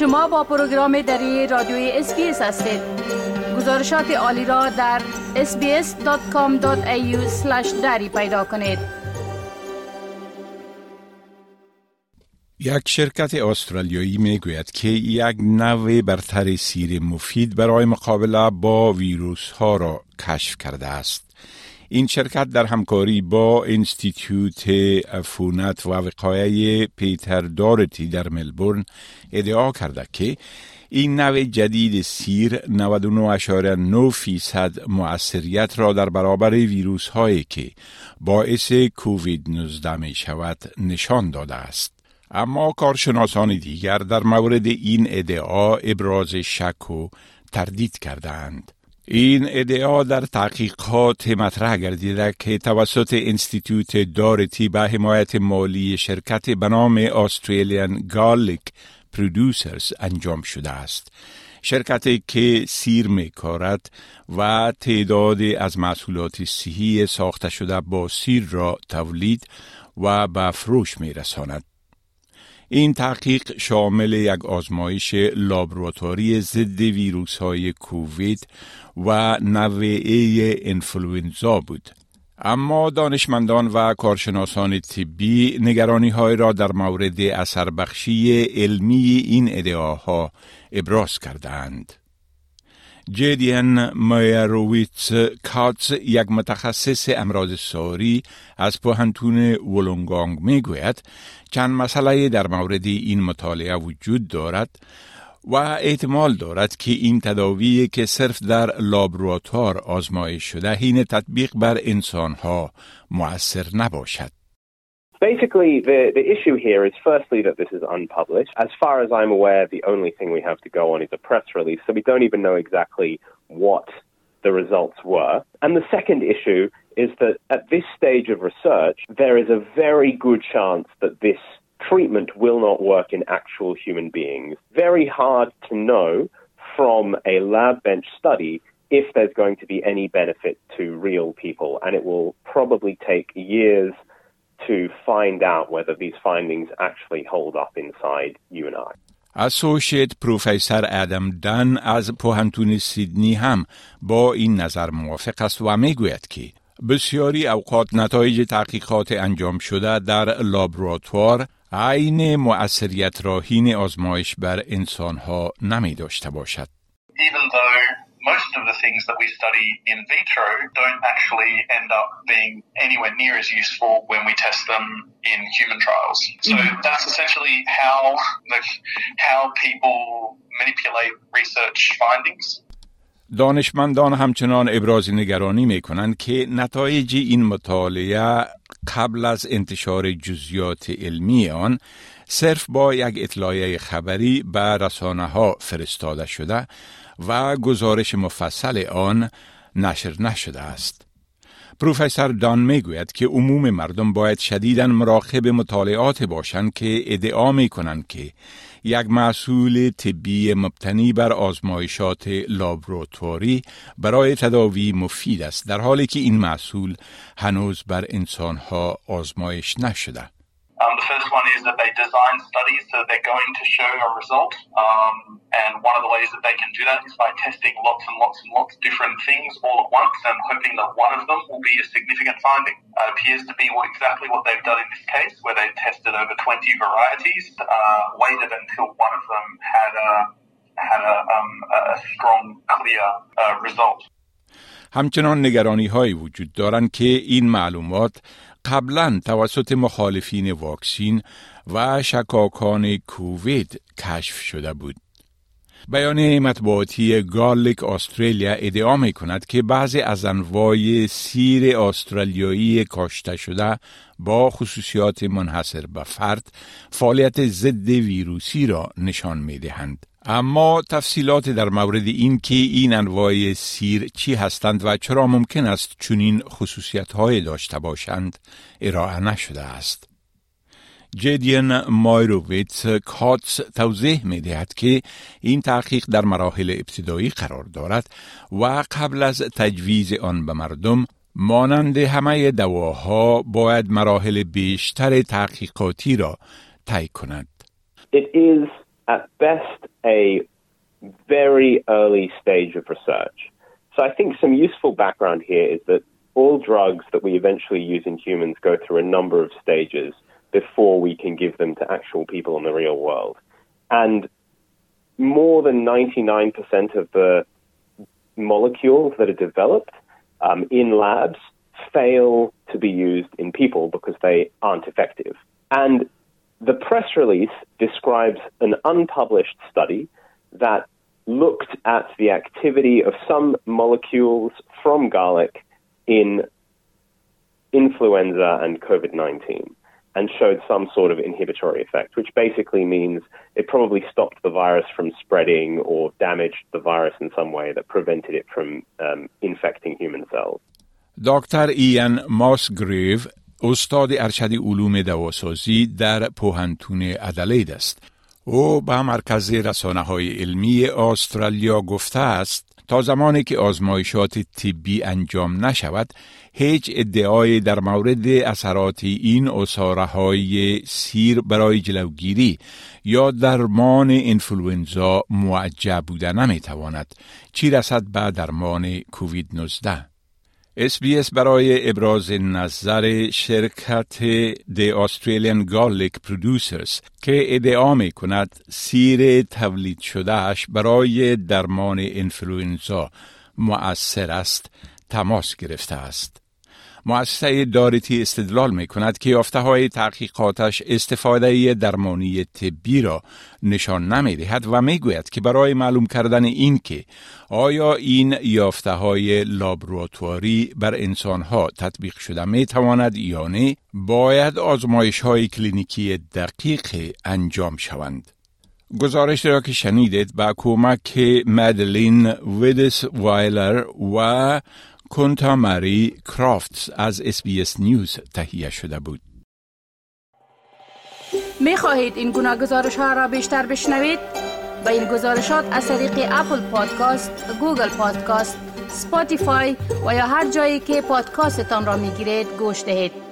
شما با پروگرام دری رادیوی SBS هستید گزارشات عالی را در sbs.com.au دری پیدا کنید یک شرکت استرالیایی می گوید که یک نوع برتر سیر مفید برای مقابله با ویروس ها را کشف کرده است. این شرکت در همکاری با انستیتیوت عفونت و وقایه پیتر دارتی در ملبورن ادعا کرده که این نوع جدید سیر 99.9 فیصد مؤثریت را در برابر ویروس هایی که باعث کووید 19 می شود نشان داده است. اما کارشناسان دیگر در مورد این ادعا ابراز شک و تردید کردند. این ادعا در تحقیقات مطرح گردیده که توسط انستیتوت دارتی به حمایت مالی شرکت به نام Australian Garlic پرودوسرز انجام شده است. شرکتی که سیر می کارد و تعداد از محصولات صحی ساخته شده با سیر را تولید و به فروش می رساند. این تحقیق شامل یک آزمایش لابراتواری ضد ویروس های کووید و نوعه انفلوئنزا بود. اما دانشمندان و کارشناسان طبی نگرانی های را در مورد اثر بخشی علمی این ادعاها ابراز کردند. جدین مایرویتس کاتس یک متخصص امراض ساری از پوهنتون ولونگانگ می گوید چند مسئله در مورد این مطالعه وجود دارد و احتمال دارد که این تداوی که صرف در لابراتوار آزمایش شده هین تطبیق بر انسانها مؤثر نباشد. Basically, the, the issue here is firstly that this is unpublished. As far as I'm aware, the only thing we have to go on is a press release, so we don't even know exactly what the results were. And the second issue is that at this stage of research, there is a very good chance that this treatment will not work in actual human beings. Very hard to know from a lab bench study if there's going to be any benefit to real people, and it will probably take years to find out whether these findings actually hold up inside you and I. اسوشیت پروفسور ادم دن از پوهنتون سیدنی هم با این نظر موافق است و می‌گوید که بسیاری اوقات نتایج تحقیقات انجام شده در لابراتوار عین مؤثریت راهین آزمایش بر انسانها نمی داشته باشد. Even though most of the things that we study in vitro don't actually end up being anywhere near as useful when we test them in human trials. So mm-hmm. that's essentially how like, how people manipulate research findings. دانشمندان همچنان ابراز نگرانی می کنند که نتایج این مطالعه قبل از انتشار جزیات علمی آن صرف با یک اطلاعیه خبری به رسانه ها فرستاده شده و گزارش مفصل آن نشر نشده است. پروفسور دان می‌گوید که عموم مردم باید شدیداً مراقب مطالعات باشند که ادعا می کنند که یک محصول طبی مبتنی بر آزمایشات لابراتواری برای تداوی مفید است در حالی که این محصول هنوز بر انسانها آزمایش نشده. Um, the first one is that they design studies so they're going to show a result. Um, and one of the ways that they can do that is by testing lots and lots and lots of different things all at once and hoping that one of them will be a significant finding. Uh, appears to be what, exactly what they've done in this case, where they've tested over 20 varieties, uh, waited until one of them had a, had a, um, a strong, clear uh, result. همچنان نگرانی هایی وجود دارند که این معلومات قبلا توسط مخالفین واکسین و شکاکان کووید کشف شده بود. بیان مطبوعاتی گارلیک استرالیا ادعا می کند که بعضی از انواع سیر استرالیایی کاشته شده با خصوصیات منحصر به فرد فعالیت ضد ویروسی را نشان می دهند. اما تفصیلات در مورد این که این انواع سیر چی هستند و چرا ممکن است چنین خصوصیت های داشته باشند ارائه نشده است. جدین مایروویتس کاتس توضیح می دهد که این تحقیق در مراحل ابتدایی قرار دارد و قبل از تجویز آن به مردم مانند همه دواها باید مراحل بیشتر تحقیقاتی را طی کند. It is at best a very early stage of research. So I think some useful background here is that all drugs that we eventually use in humans go through a number of stages before we can give them to actual people in the real world. And more than 99% of the molecules that are developed um, in labs fail to be used in people because they aren't effective. And the press release describes an unpublished study that looked at the activity of some molecules from garlic in influenza and COVID 19 and showed some sort of inhibitory effect, which basically means it probably stopped the virus from spreading or damaged the virus in some way that prevented it from um, infecting human cells. Dr. Ian Mosgrave استاد ارشد علوم دواسازی در پوهنتون ادلید است. او به مرکز رسانه های علمی استرالیا گفته است تا زمانی که آزمایشات طبی انجام نشود هیچ ادعای در مورد اثرات این اصاره های سیر برای جلوگیری یا درمان انفلوئنزا معجب بوده نمی‌تواند چی رسد به درمان کووید 19 SBS برای ابراز نظر شرکت The Australian Garlic Producers که ادعا می کند سیر تولید شدهش برای درمان انفلوئنزا مؤثر است تماس گرفته است. مؤسسه دارتی استدلال می کند که یافته های تحقیقاتش استفاده درمانی طبی را نشان نمی دهد و می گوید که برای معلوم کردن این که آیا این یافته های لابراتواری بر انسان ها تطبیق شده می تواند یا نه باید آزمایش های کلینیکی دقیق انجام شوند. گزارش را که شنیدید با کمک مدلین ویدس وایلر و کنتا ماری کرافتس از SBS News تهیه شده بود. می خواهید این گونه گزارش ها را بیشتر بشنوید؟ به این گزارشات از طریق Apple Podcast، Google Podcast، Spotify و یا هر جایی که پادکاستتان را می گیرید گوش دهید.